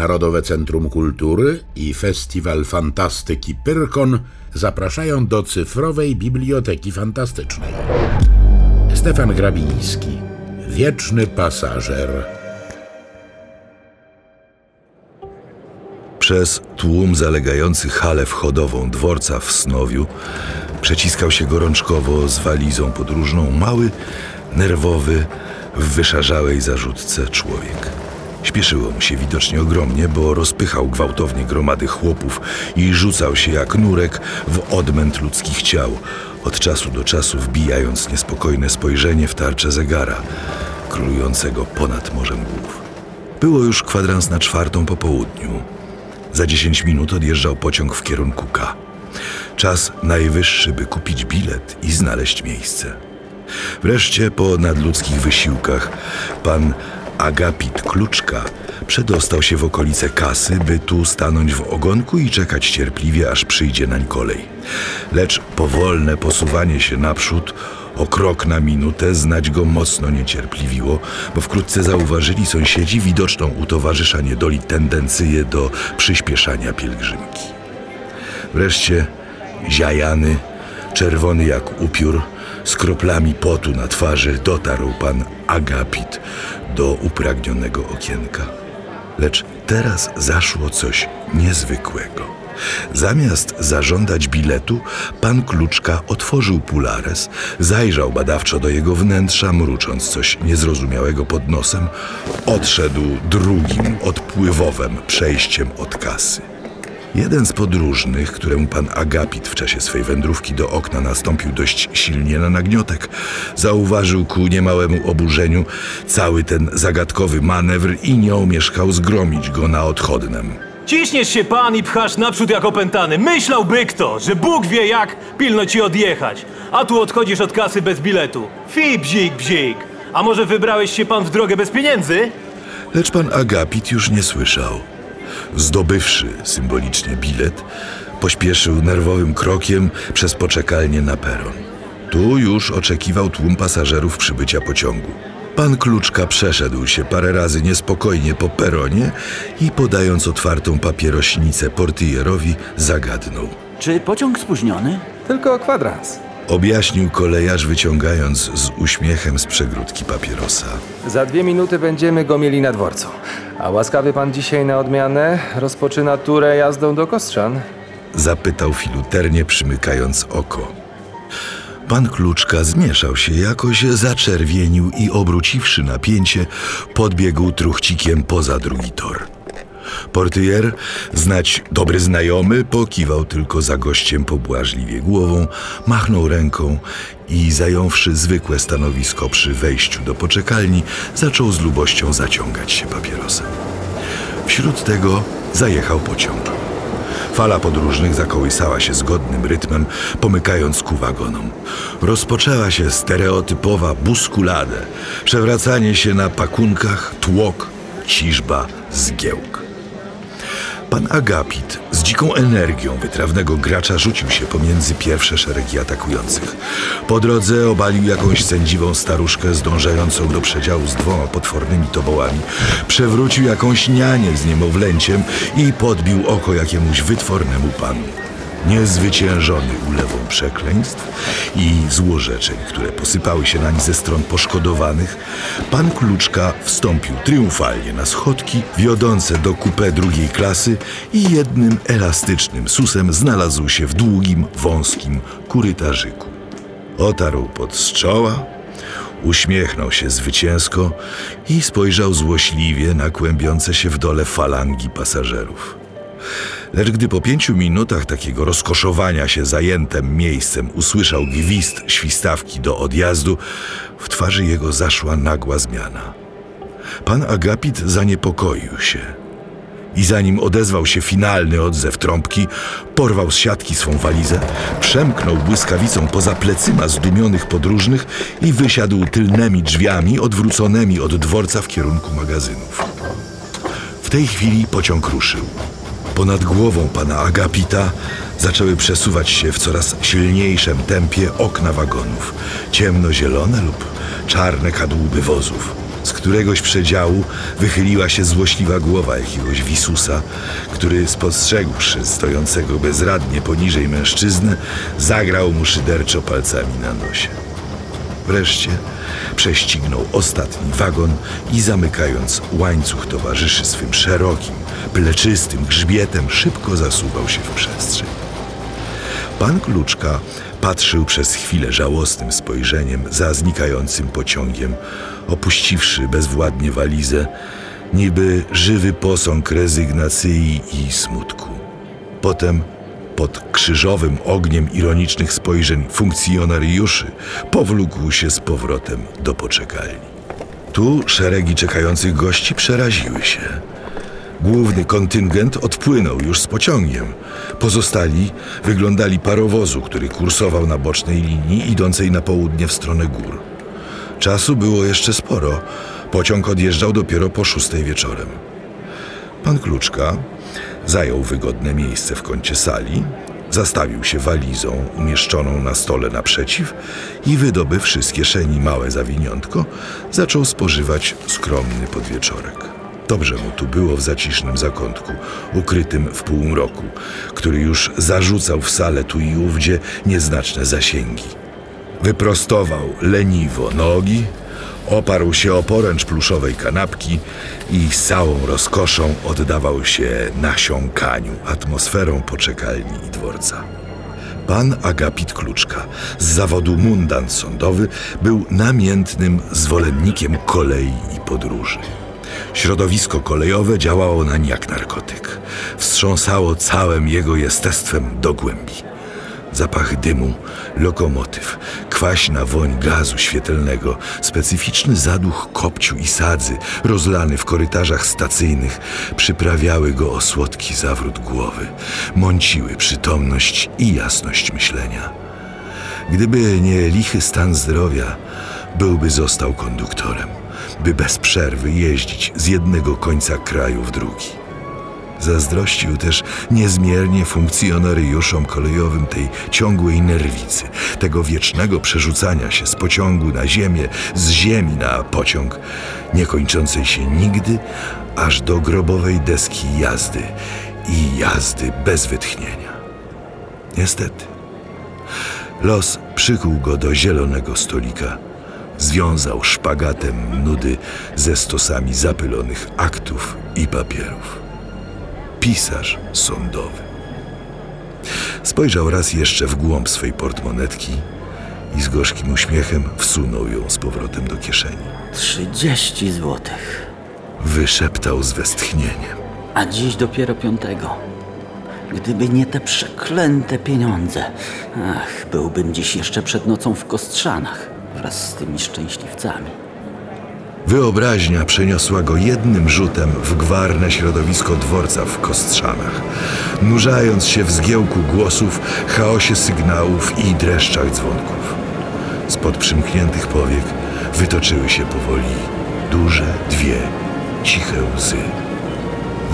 Narodowe Centrum Kultury i Festiwal Fantastyki Pyrkon zapraszają do cyfrowej Biblioteki Fantastycznej. Stefan Grabiński, wieczny pasażer. Przez tłum zalegający halę wchodową dworca w Snowiu przeciskał się gorączkowo z walizą podróżną mały, nerwowy, w wyszarzałej zarzutce człowiek. Śpieszyło mu się widocznie ogromnie, bo rozpychał gwałtownie gromady chłopów i rzucał się jak nurek w odmęt ludzkich ciał, od czasu do czasu wbijając niespokojne spojrzenie w tarczę zegara, królującego ponad morzem głów. Było już kwadrans na czwartą po południu. Za dziesięć minut odjeżdżał pociąg w kierunku K. Czas najwyższy, by kupić bilet i znaleźć miejsce. Wreszcie po nadludzkich wysiłkach pan Agapit Kluczka przedostał się w okolice kasy, by tu stanąć w ogonku i czekać cierpliwie, aż przyjdzie nań kolej. Lecz powolne posuwanie się naprzód o krok na minutę znać go mocno niecierpliwiło, bo wkrótce zauważyli sąsiedzi widoczną u towarzysza niedoli tendencję do przyspieszania pielgrzymki. Wreszcie ziajany, czerwony jak upiór, z kroplami potu na twarzy dotarł pan Agapit do upragnionego okienka. Lecz teraz zaszło coś niezwykłego. Zamiast zażądać biletu, pan Kluczka otworzył pulares, zajrzał badawczo do jego wnętrza, mrucząc coś niezrozumiałego pod nosem, odszedł drugim odpływowym przejściem od kasy. Jeden z podróżnych, któremu pan Agapit w czasie swej wędrówki do okna nastąpił dość silnie na nagniotek, zauważył ku niemałemu oburzeniu cały ten zagadkowy manewr i nie omieszkał zgromić go na odchodnem. Ciśniesz się pan i pchasz naprzód jak opętany. Myślałby kto, że Bóg wie jak pilno ci odjechać. A tu odchodzisz od kasy bez biletu. Fi, bzik, bzik. A może wybrałeś się pan w drogę bez pieniędzy? Lecz pan Agapit już nie słyszał. Zdobywszy symbolicznie bilet, pośpieszył nerwowym krokiem przez poczekalnię na peron. Tu już oczekiwał tłum pasażerów przybycia pociągu. Pan Kluczka przeszedł się parę razy niespokojnie po peronie i podając otwartą papierośnicę portyjerowi zagadnął. Czy pociąg spóźniony? Tylko kwadrans. Objaśnił kolejarz wyciągając z uśmiechem z przegródki papierosa. Za dwie minuty będziemy go mieli na dworcu. A łaskawy pan dzisiaj na odmianę rozpoczyna turę jazdą do Kostrzan? Zapytał filuternie przymykając oko. Pan Kluczka zmieszał się jakoś, zaczerwienił i obróciwszy napięcie, podbiegł truchcikiem poza drugi tor. Portyjer, znać dobry znajomy, pokiwał tylko za gościem pobłażliwie głową, machnął ręką i zająwszy zwykłe stanowisko przy wejściu do poczekalni, zaczął z lubością zaciągać się papierosem. Wśród tego zajechał pociąg. Fala podróżnych zakołysała się zgodnym rytmem, pomykając ku wagonom. Rozpoczęła się stereotypowa buskulade, przewracanie się na pakunkach, tłok, ciżba, zgiełk. Pan Agapit z dziką energią wytrawnego gracza rzucił się pomiędzy pierwsze szeregi atakujących. Po drodze obalił jakąś sędziwą staruszkę zdążającą do przedziału z dwoma potwornymi tobołami, przewrócił jakąś nianię z niemowlęciem i podbił oko jakiemuś wytwornemu panu. Niezwyciężony ulewą przekleństw i złorzeczeń, które posypały się nań ze stron poszkodowanych, pan Kluczka wstąpił triumfalnie na schodki wiodące do kupę drugiej klasy i jednym elastycznym susem znalazł się w długim, wąskim kurytarzyku. Otarł pod z czoła, uśmiechnął się zwycięsko i spojrzał złośliwie na kłębiące się w dole falangi pasażerów. Lecz gdy po pięciu minutach takiego rozkoszowania się zajętem miejscem usłyszał gwizd świstawki do odjazdu, w twarzy jego zaszła nagła zmiana. Pan Agapit zaniepokoił się i zanim odezwał się finalny odzew trąbki, porwał z siatki swą walizę, przemknął błyskawicą poza plecyma zdumionych podróżnych i wysiadł tylnymi drzwiami odwróconymi od dworca w kierunku magazynów. W tej chwili pociąg ruszył. Ponad głową pana Agapita zaczęły przesuwać się w coraz silniejszym tempie okna wagonów, ciemnozielone lub czarne kadłuby wozów. Z któregoś przedziału wychyliła się złośliwa głowa jakiegoś wisusa, który spostrzegłszy stojącego bezradnie poniżej mężczyznę, zagrał mu szyderczo palcami na nosie. Wreszcie prześcignął ostatni wagon i zamykając łańcuch towarzyszy swym szerokim, pleczystym grzbietem, szybko zasuwał się w przestrzeń. Pan Kluczka patrzył przez chwilę żałosnym spojrzeniem za znikającym pociągiem, opuściwszy bezwładnie walizę, niby żywy posąg rezygnacji i smutku. Potem pod krzyżowym ogniem ironicznych spojrzeń funkcjonariuszy powlókł się z powrotem do poczekalni. Tu szeregi czekających gości przeraziły się. Główny kontyngent odpłynął już z pociągiem. Pozostali wyglądali parowozu, który kursował na bocznej linii idącej na południe w stronę gór. Czasu było jeszcze sporo. Pociąg odjeżdżał dopiero po szóstej wieczorem. Pan Kluczka zajął wygodne miejsce w kącie sali, zastawił się walizą umieszczoną na stole naprzeciw i wydobywszy z kieszeni małe zawiniątko, zaczął spożywać skromny podwieczorek. Dobrze mu tu było w zacisznym zakątku, ukrytym w półmroku, który już zarzucał w salę tu i ówdzie nieznaczne zasięgi. Wyprostował leniwo nogi, oparł się o poręcz pluszowej kanapki i z całą rozkoszą oddawał się nasiąkaniu atmosferą poczekalni i dworca. Pan Agapit Kluczka z zawodu mundant sądowy był namiętnym zwolennikiem kolei i podróży. Środowisko kolejowe działało nań jak narkotyk. Wstrząsało całym jego jestestwem do głębi. Zapach dymu, lokomotyw, kwaśna woń gazu świetlnego, specyficzny zaduch kopciu i sadzy, rozlany w korytarzach stacyjnych, przyprawiały go o słodki zawrót głowy, mąciły przytomność i jasność myślenia. Gdyby nie lichy stan zdrowia, byłby został konduktorem by bez przerwy jeździć z jednego końca kraju w drugi. Zazdrościł też niezmiernie funkcjonariuszom kolejowym tej ciągłej nerwicy, tego wiecznego przerzucania się z pociągu na ziemię, z ziemi na pociąg, niekończącej się nigdy, aż do grobowej deski jazdy i jazdy bez wytchnienia. Niestety, los przykuł go do zielonego stolika związał szpagatem nudy ze stosami zapylonych aktów i papierów. Pisarz sądowy. Spojrzał raz jeszcze w głąb swej portmonetki i z gorzkim uśmiechem wsunął ją z powrotem do kieszeni. Trzydzieści złotych. Wyszeptał z westchnieniem. A dziś dopiero piątego. Gdyby nie te przeklęte pieniądze, ach, byłbym dziś jeszcze przed nocą w Kostrzanach wraz z tymi szczęśliwcami. Wyobraźnia przeniosła go jednym rzutem w gwarne środowisko dworca w Kostrzanach, nurzając się w zgiełku głosów, chaosie sygnałów i dreszczach dzwonków. Spod przymkniętych powiek wytoczyły się powoli duże, dwie, ciche łzy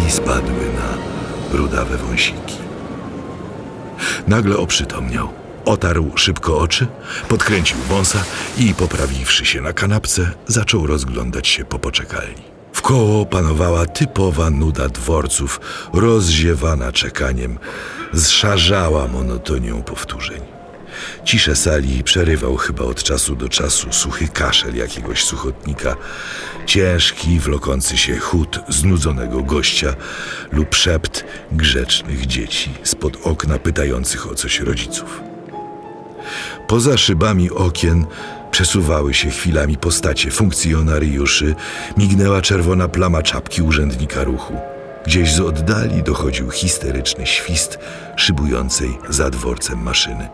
i spadły na rudawe wąsiki. Nagle oprzytomniał. Otarł szybko oczy, podkręcił wąsa i poprawiwszy się na kanapce, zaczął rozglądać się po poczekalni. Wkoło panowała typowa nuda dworców, rozziewana czekaniem, zszarzała monotonią powtórzeń. Ciszę sali przerywał chyba od czasu do czasu suchy kaszel jakiegoś suchotnika, ciężki, wlokący się chód znudzonego gościa lub szept grzecznych dzieci spod okna pytających o coś rodziców. Poza szybami okien przesuwały się chwilami postacie funkcjonariuszy, mignęła czerwona plama czapki urzędnika ruchu. Gdzieś z oddali dochodził histeryczny świst szybującej za dworcem maszyny.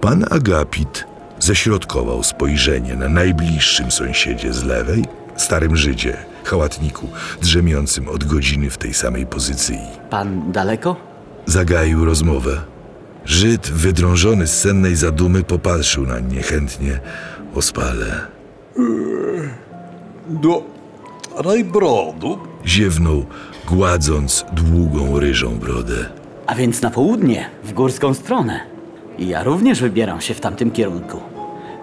Pan Agapit ześrodkował spojrzenie na najbliższym sąsiedzie z lewej, starym Żydzie, hałatniku, drzemiącym od godziny w tej samej pozycji. Pan daleko? Zagaił rozmowę. Żyd, wydrążony z sennej zadumy, popatrzył na niechętnie ospale. Do Rajbrodu? Ziewnął, gładząc długą ryżą brodę. A więc na południe, w górską stronę. I ja również wybieram się w tamtym kierunku.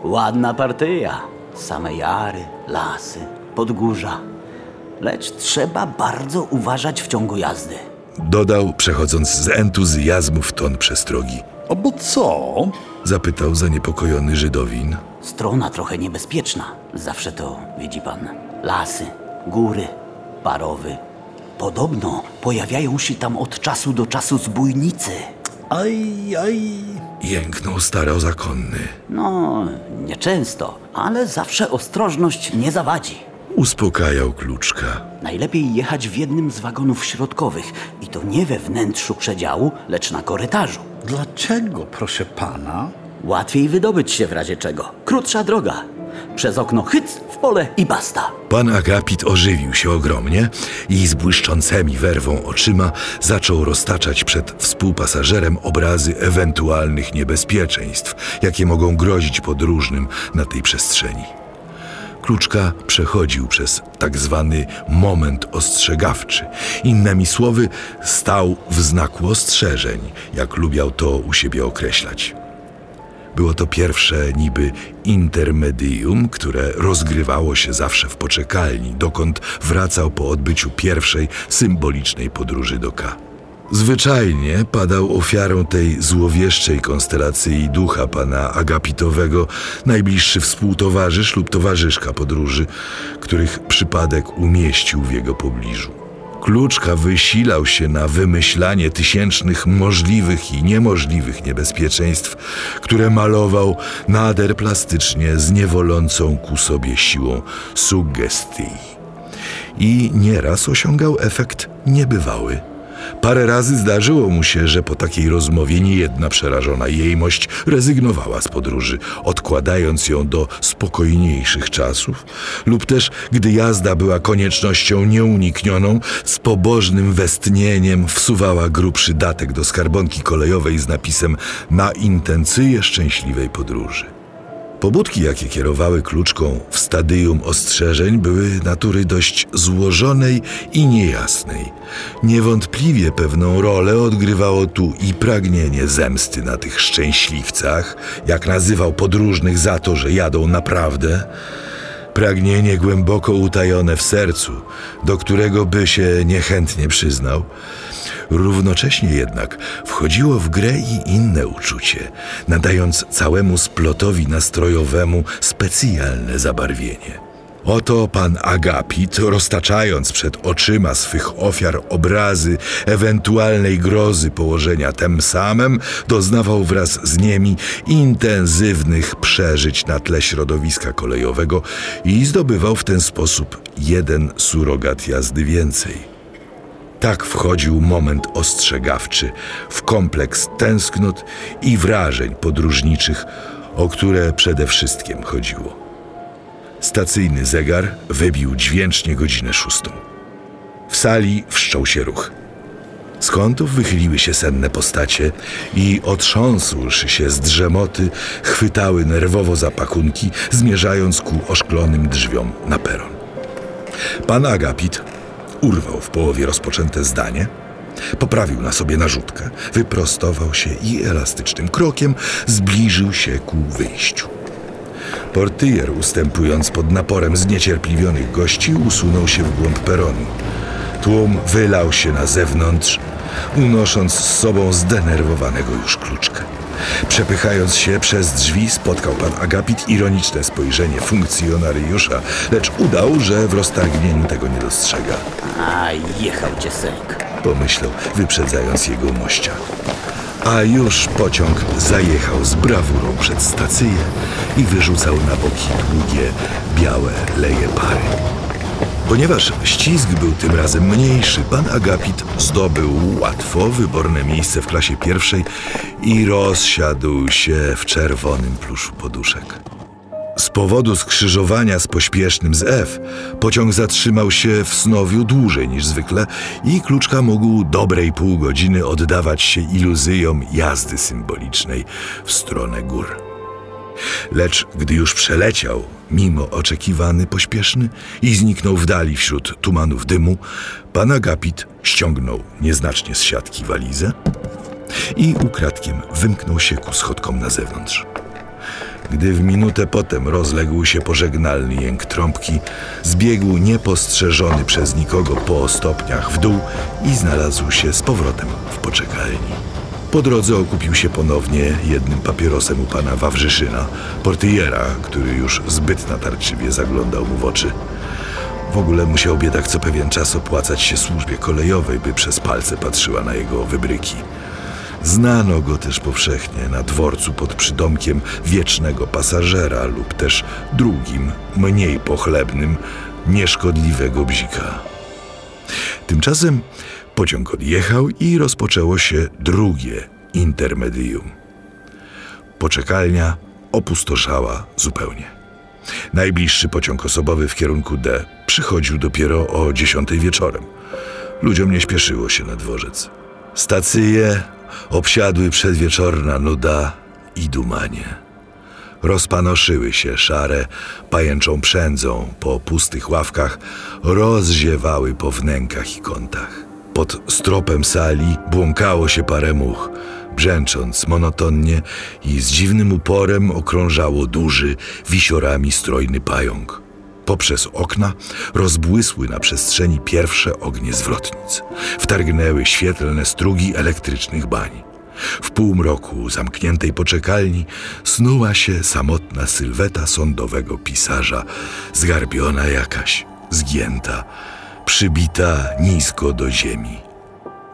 Ładna partyja. Same jary, lasy, podgórza. Lecz trzeba bardzo uważać w ciągu jazdy. Dodał, przechodząc z entuzjazmu w ton przestrogi. A bo co? Zapytał zaniepokojony Żydowin. Strona trochę niebezpieczna. Zawsze to, widzi pan, lasy, góry, parowy. Podobno pojawiają się tam od czasu do czasu zbójnicy. Aj, aj. Jęknął starozakonny. No, nieczęsto, ale zawsze ostrożność nie zawadzi. Uspokajał kluczka. Najlepiej jechać w jednym z wagonów środkowych i to nie we wnętrzu przedziału, lecz na korytarzu. Dlaczego, proszę pana? Łatwiej wydobyć się w razie czego. Krótsza droga. Przez okno hyc w pole i basta. Pan Agapit ożywił się ogromnie i z błyszczącymi werwą oczyma zaczął roztaczać przed współpasażerem obrazy ewentualnych niebezpieczeństw, jakie mogą grozić podróżnym na tej przestrzeni. Kluczka przechodził przez tak zwany moment ostrzegawczy. Innymi słowy, stał w znaku ostrzeżeń, jak lubiał to u siebie określać. Było to pierwsze niby intermedium, które rozgrywało się zawsze w poczekalni, dokąd wracał po odbyciu pierwszej symbolicznej podróży do K. Zwyczajnie padał ofiarą tej złowieszczej konstelacji ducha pana Agapitowego najbliższy współtowarzysz lub towarzyszka podróży, których przypadek umieścił w jego pobliżu. Kluczka wysilał się na wymyślanie tysięcznych możliwych i niemożliwych niebezpieczeństw, które malował nader plastycznie z niewolącą ku sobie siłą sugestii. I nieraz osiągał efekt niebywały. Parę razy zdarzyło mu się, że po takiej rozmowie niejedna przerażona jejmość rezygnowała z podróży, odkładając ją do spokojniejszych czasów, lub też, gdy jazda była koniecznością nieuniknioną, z pobożnym westnieniem wsuwała grubszy datek do skarbonki kolejowej z napisem na intencję szczęśliwej podróży. Pobudki, jakie kierowały kluczką w stadium ostrzeżeń, były natury dość złożonej i niejasnej. Niewątpliwie pewną rolę odgrywało tu i pragnienie zemsty na tych szczęśliwcach, jak nazywał podróżnych za to, że jadą naprawdę. Pragnienie głęboko utajone w sercu, do którego by się niechętnie przyznał. Równocześnie jednak wchodziło w grę i inne uczucie, nadając całemu splotowi nastrojowemu specjalne zabarwienie. Oto pan Agapit, roztaczając przed oczyma swych ofiar obrazy ewentualnej grozy położenia tem samym, doznawał wraz z nimi intensywnych przeżyć na tle środowiska kolejowego i zdobywał w ten sposób jeden surogat jazdy więcej. Tak wchodził moment ostrzegawczy w kompleks tęsknot i wrażeń podróżniczych, o które przede wszystkim chodziło. Stacyjny zegar wybił dźwięcznie godzinę szóstą. W sali wszczął się ruch. Z kątów wychyliły się senne postacie i otrząsłszy się z drzemoty, chwytały nerwowo za pakunki, zmierzając ku oszklonym drzwiom na peron. Pan Agapit urwał w połowie rozpoczęte zdanie, poprawił na sobie narzutkę, wyprostował się i elastycznym krokiem zbliżył się ku wyjściu. Portyjer, ustępując pod naporem zniecierpliwionych gości, usunął się w głąb peronu. Tłum wylał się na zewnątrz, unosząc z sobą zdenerwowanego już kluczkę. Przepychając się przez drzwi, spotkał pan Agapit ironiczne spojrzenie funkcjonariusza, lecz udał, że w roztargnieniu tego nie dostrzega. A jechał cię sęk. Pomyślał, wyprzedzając jego mościa. A już pociąg zajechał z brawurą przed stację i wyrzucał na boki długie, białe leje pary. Ponieważ ścisk był tym razem mniejszy, pan Agapit zdobył łatwo wyborne miejsce w klasie pierwszej i rozsiadł się w czerwonym pluszu poduszek. Z powodu skrzyżowania z pośpiesznym z F, pociąg zatrzymał się w Snowiu dłużej niż zwykle i Kluczka mógł dobrej pół godziny oddawać się iluzjom jazdy symbolicznej w stronę gór. Lecz gdy już przeleciał, mimo oczekiwany pośpieszny i zniknął w dali wśród tumanów dymu, pan Agapit ściągnął nieznacznie z siatki walizę i ukradkiem wymknął się ku schodkom na zewnątrz. Gdy w minutę potem rozległ się pożegnalny jęk trąbki, zbiegł niepostrzeżony przez nikogo po stopniach w dół i znalazł się z powrotem w poczekalni. Po drodze okupił się ponownie jednym papierosem u pana Wawrzyszyna, portyjera, który już zbyt natarczywie zaglądał mu w oczy. W ogóle musiał biedak co pewien czas opłacać się służbie kolejowej, by przez palce patrzyła na jego wybryki. Znano go też powszechnie na dworcu pod przydomkiem wiecznego pasażera lub też drugim, mniej pochlebnym, nieszkodliwego bzika. Tymczasem pociąg odjechał i rozpoczęło się drugie intermedium. Poczekalnia opustoszała zupełnie. Najbliższy pociąg osobowy w kierunku D przychodził dopiero o dziesiątej wieczorem. Ludziom nie śpieszyło się na dworzec. Stacje obsiadły przedwieczorna nuda i dumanie. Rozpanoszyły się szare, pajęczą przędzą po pustych ławkach, rozziewały po wnękach i kątach. Pod stropem sali błąkało się parę much, brzęcząc monotonnie i z dziwnym uporem okrążało duży, wisiorami strojny pająk. Poprzez okna rozbłysły na przestrzeni pierwsze ognie zwrotnic. Wtargnęły świetlne strugi elektrycznych bań. W półmroku zamkniętej poczekalni snuła się samotna sylweta sądowego pisarza, zgarbiona jakaś, zgięta, przybita nisko do ziemi.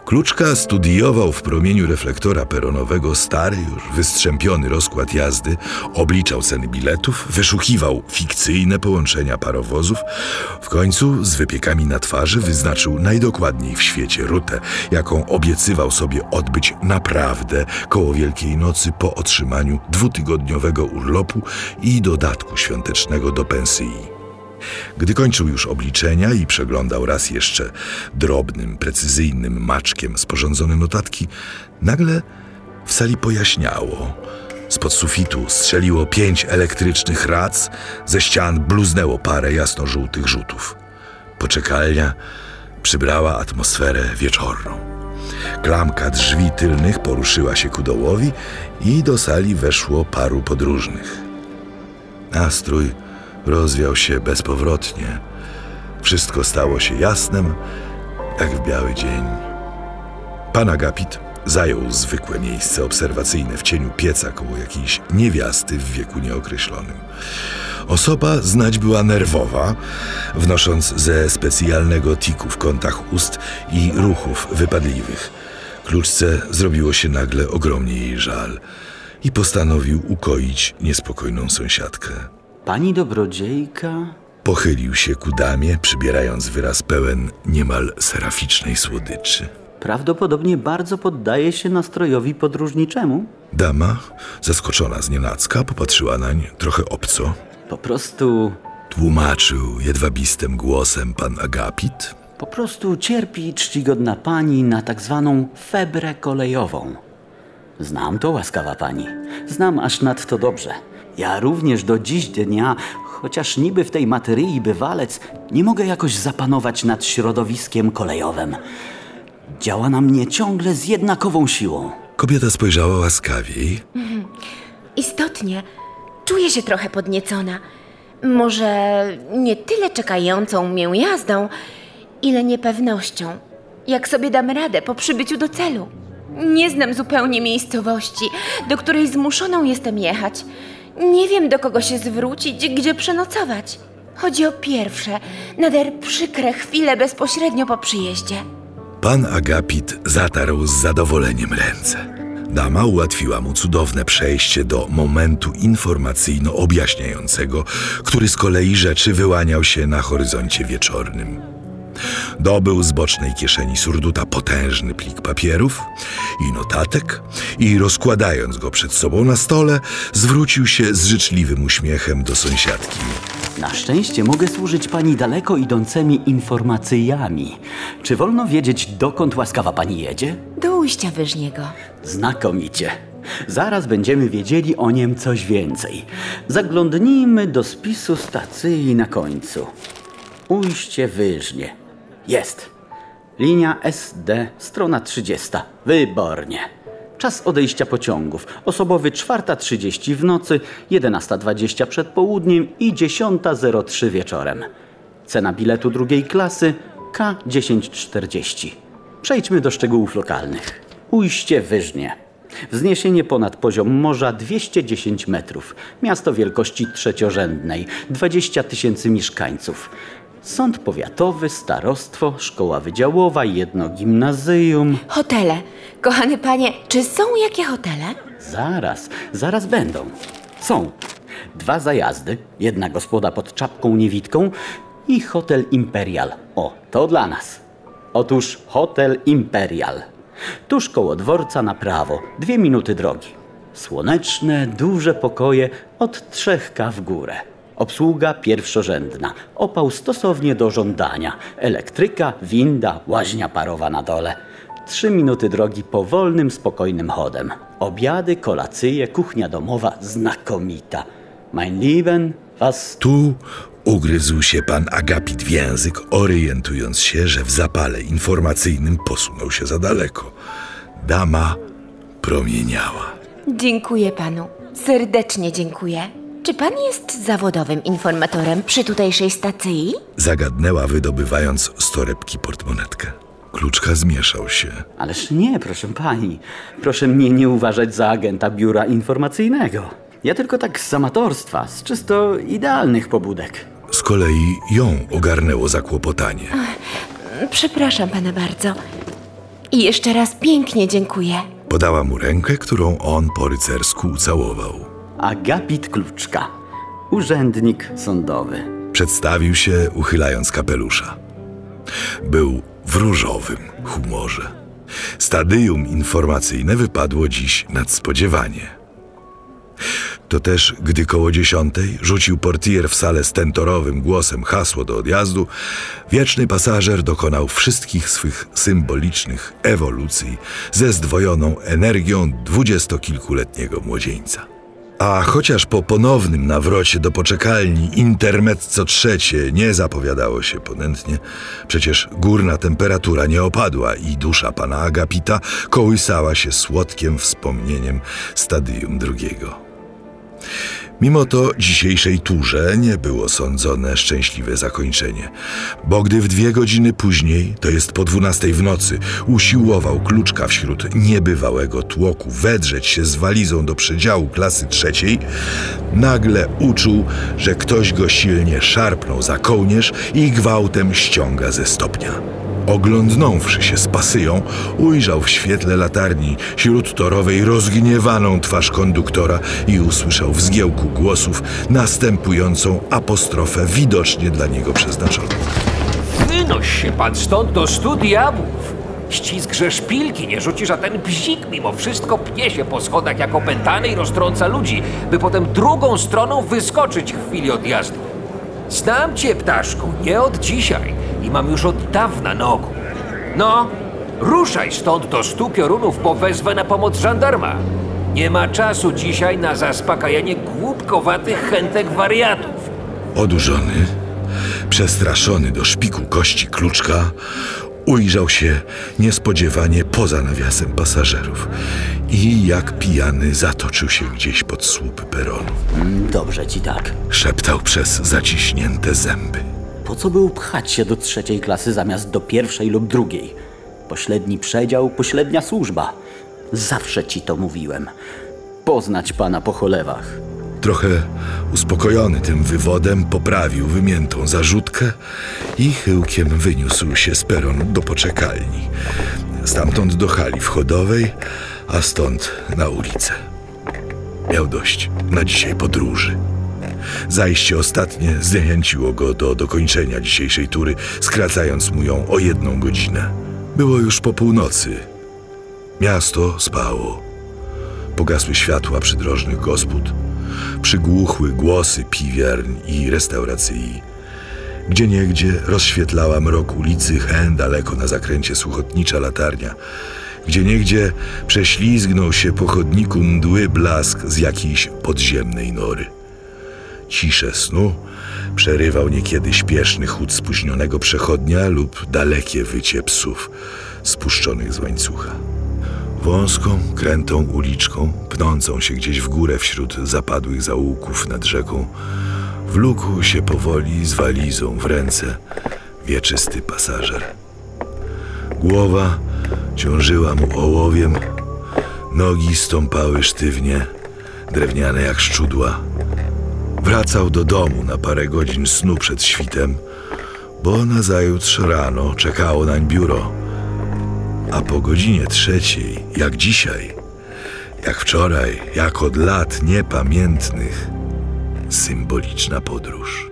Kluczka studiował w promieniu reflektora peronowego stary, już wystrzępiony rozkład jazdy, obliczał ceny biletów, wyszukiwał fikcyjne połączenia parowozów. W końcu z wypiekami na twarzy wyznaczył najdokładniej w świecie rutę, jaką obiecywał sobie odbyć naprawdę koło Wielkiej Nocy po otrzymaniu dwutygodniowego urlopu i dodatku świątecznego do pensji. Gdy kończył już obliczenia i przeglądał raz jeszcze drobnym, precyzyjnym maczkiem sporządzone notatki, nagle w sali pojaśniało. Spod sufitu strzeliło pięć elektrycznych rac, ze ścian bluznęło parę jasno-żółtych rzutów. Poczekalnia przybrała atmosferę wieczorną. Klamka drzwi tylnych poruszyła się ku dołowi i do sali weszło paru podróżnych. Nastrój rozwiał się bezpowrotnie. Wszystko stało się jasnem, jak w biały dzień. Pan Agapit zajął zwykłe miejsce obserwacyjne w cieniu pieca koło jakiejś niewiasty w wieku nieokreślonym. Osoba znać była nerwowa, wnosząc ze specjalnego tiku w kątach ust i ruchów wypadliwych. Kluczce zrobiło się nagle ogromnie jej żal i postanowił ukoić niespokojną sąsiadkę. Pani dobrodziejka? Pochylił się ku damie, przybierając wyraz pełen niemal seraficznej słodyczy. Prawdopodobnie bardzo poddaje się nastrojowi podróżniczemu. Dama, zaskoczona z nienacka, popatrzyła nań trochę obco. Po prostu. Tłumaczył jedwabistym głosem pan Agapit. Po prostu cierpi czcigodna pani na tak zwaną febrę kolejową. Znam to, łaskawa pani. Znam aż nadto dobrze. Ja również do dziś dnia, chociaż niby w tej materii bywalec, nie mogę jakoś zapanować nad środowiskiem kolejowym. Działa na mnie ciągle z jednakową siłą. Kobieta spojrzała łaskawiej. Istotnie, czuję się trochę podniecona. Może nie tyle czekającą mię jazdą, ile niepewnością. Jak sobie dam radę po przybyciu do celu? Nie znam zupełnie miejscowości, do której zmuszoną jestem jechać. Nie wiem, do kogo się zwrócić, gdzie przenocować. Chodzi o pierwsze, nader przykre chwile bezpośrednio po przyjeździe. Pan Agapit zatarł z zadowoleniem ręce. Dama ułatwiła mu cudowne przejście do momentu informacyjno-objaśniającego, który z kolei rzeczy wyłaniał się na horyzoncie wieczornym. Dobył z bocznej kieszeni surduta potężny plik papierów i notatek i rozkładając go przed sobą na stole, zwrócił się z życzliwym uśmiechem do sąsiadki. Na szczęście mogę służyć pani daleko idącymi informacjami. Czy wolno wiedzieć, dokąd łaskawa pani jedzie? Do ujścia wyżniego. Znakomicie. Zaraz będziemy wiedzieli o nim coś więcej. Zaglądnijmy do spisu stacji na końcu. Ujście wyżnie. Jest. Linia SD, strona 30. Wybornie. Czas odejścia pociągów. Osobowy 4.30 w nocy, 11.20 przed południem i 10.03 wieczorem. Cena biletu drugiej klasy K1040. Przejdźmy do szczegółów lokalnych. Ujście Wyżnie. Wzniesienie ponad poziom morza 210 metrów. Miasto wielkości trzeciorzędnej. 20 tysięcy mieszkańców. Sąd powiatowy, starostwo, szkoła wydziałowa, jedno gimnazjum. Hotele. Kochany panie, czy są jakie hotele? Zaraz, zaraz będą. Są dwa zajazdy, jedna gospoda pod czapką niewidką i hotel Imperial. O, to dla nas. Otóż hotel Imperial. Tuż koło dworca na prawo, dwie minuty drogi. Słoneczne, duże pokoje od trzech K w górę. Obsługa pierwszorzędna, opał stosownie do żądania, elektryka, winda, łaźnia parowa na dole. Trzy minuty drogi powolnym, spokojnym chodem. Obiady, kolacyje, kuchnia domowa znakomita. Mein Lieben, was Tu ugryzł się pan Agapit w język, orientując się, że w zapale informacyjnym posunął się za daleko. Dama promieniała. Dziękuję panu. Serdecznie dziękuję. Czy pan jest zawodowym informatorem przy tutejszej stacji? Zagadnęła, wydobywając z torebki portmonetkę. Kluczka zmieszał się. Ależ nie, proszę pani. Proszę mnie nie uważać za agenta biura informacyjnego. Ja tylko tak z amatorstwa, z czysto idealnych pobudek. Z kolei ją ogarnęło zakłopotanie. Przepraszam pana bardzo. I jeszcze raz pięknie dziękuję. Podała mu rękę, którą on po rycersku ucałował. Agapit Kluczka, urzędnik sądowy. Przedstawił się, uchylając kapelusza. Był w różowym humorze. Stadium informacyjne wypadło dziś nadspodziewanie. To też, gdy koło dziesiątej rzucił portier w salę stentorowym głosem hasło do odjazdu, wieczny pasażer dokonał wszystkich swych symbolicznych ewolucji ze zdwojoną energią dwudziestokilkuletniego młodzieńca. A chociaż po ponownym nawrocie do poczekalni intermezzo trzecie nie zapowiadało się ponętnie, przecież górna temperatura nie opadła i dusza pana Agapita kołysała się słodkiem wspomnieniem stadium drugiego. Mimo to dzisiejszej turze nie było sądzone szczęśliwe zakończenie, bo gdy w dwie godziny później, to jest po dwunastej w nocy, usiłował kluczka wśród niebywałego tłoku wedrzeć się z walizą do przedziału klasy trzeciej, nagle uczuł, że ktoś go silnie szarpnął za kołnierz i gwałtem ściąga ze stopnia. Oglądnąwszy się z pasyją, ujrzał w świetle latarni śródtorowej rozgniewaną twarz konduktora i usłyszał w zgiełku głosów następującą apostrofę widocznie dla niego przeznaczoną. Wynoś się pan stąd do stu diabłów. Ściskże szpilki, nie rzucisz, a ten bzik mimo wszystko pnie się po schodach jak opętany i roztrąca ludzi, by potem drugą stroną wyskoczyć w chwili odjazdu. Znam cię, ptaszku, nie od dzisiaj i mam już od dawna na oku. No, ruszaj stąd do stu piorunów, bo wezwę na pomoc żandarma. Nie ma czasu dzisiaj na zaspokajanie głupkowatych chętek wariatów. Odurzony, przestraszony do szpiku kości kluczka, ujrzał się niespodziewanie poza nawiasem pasażerów i jak pijany zatoczył się gdzieś pod słupy peronu. Dobrze ci tak. Szeptał przez zaciśnięte zęby. Po co był pchać się do trzeciej klasy zamiast do pierwszej lub drugiej? Pośredni przedział, pośrednia służba. Zawsze ci to mówiłem. Poznać pana po cholewach. Trochę uspokojony tym wywodem, poprawił wymiętą zarzutkę i chyłkiem wyniósł się z peronu do poczekalni. Stamtąd do hali wchodowej, a stąd na ulicę. Miał dość na dzisiaj podróży. Zajście ostatnie zniechęciło go do dokończenia dzisiejszej tury, skracając mu ją o jedną godzinę. Było już po północy. Miasto spało. Pogasły światła przydrożnych gospod. Przygłuchły głosy piwiarń i restauracji. Gdzieniegdzie rozświetlała mrok ulicy hen daleko na zakręcie słuchotnicza latarnia. Gdzieniegdzie prześlizgnął się po chodniku mdły blask z jakiejś podziemnej nory. Ciszę snu przerywał niekiedy śpieszny chód spóźnionego przechodnia lub dalekie wycie psów spuszczonych z łańcucha. Wąską, krętą uliczką, pnącą się gdzieś w górę wśród zapadłych zaułków nad rzeką, wlókł się powoli z walizą w ręce wieczysty pasażer. Głowa ciążyła mu ołowiem, nogi stąpały sztywnie, drewniane jak szczudła. Wracał do domu na parę godzin snu przed świtem, bo nazajutrz rano czekało nań biuro. A po godzinie trzeciej, jak dzisiaj, jak wczoraj, jak od lat niepamiętnych, symboliczna podróż.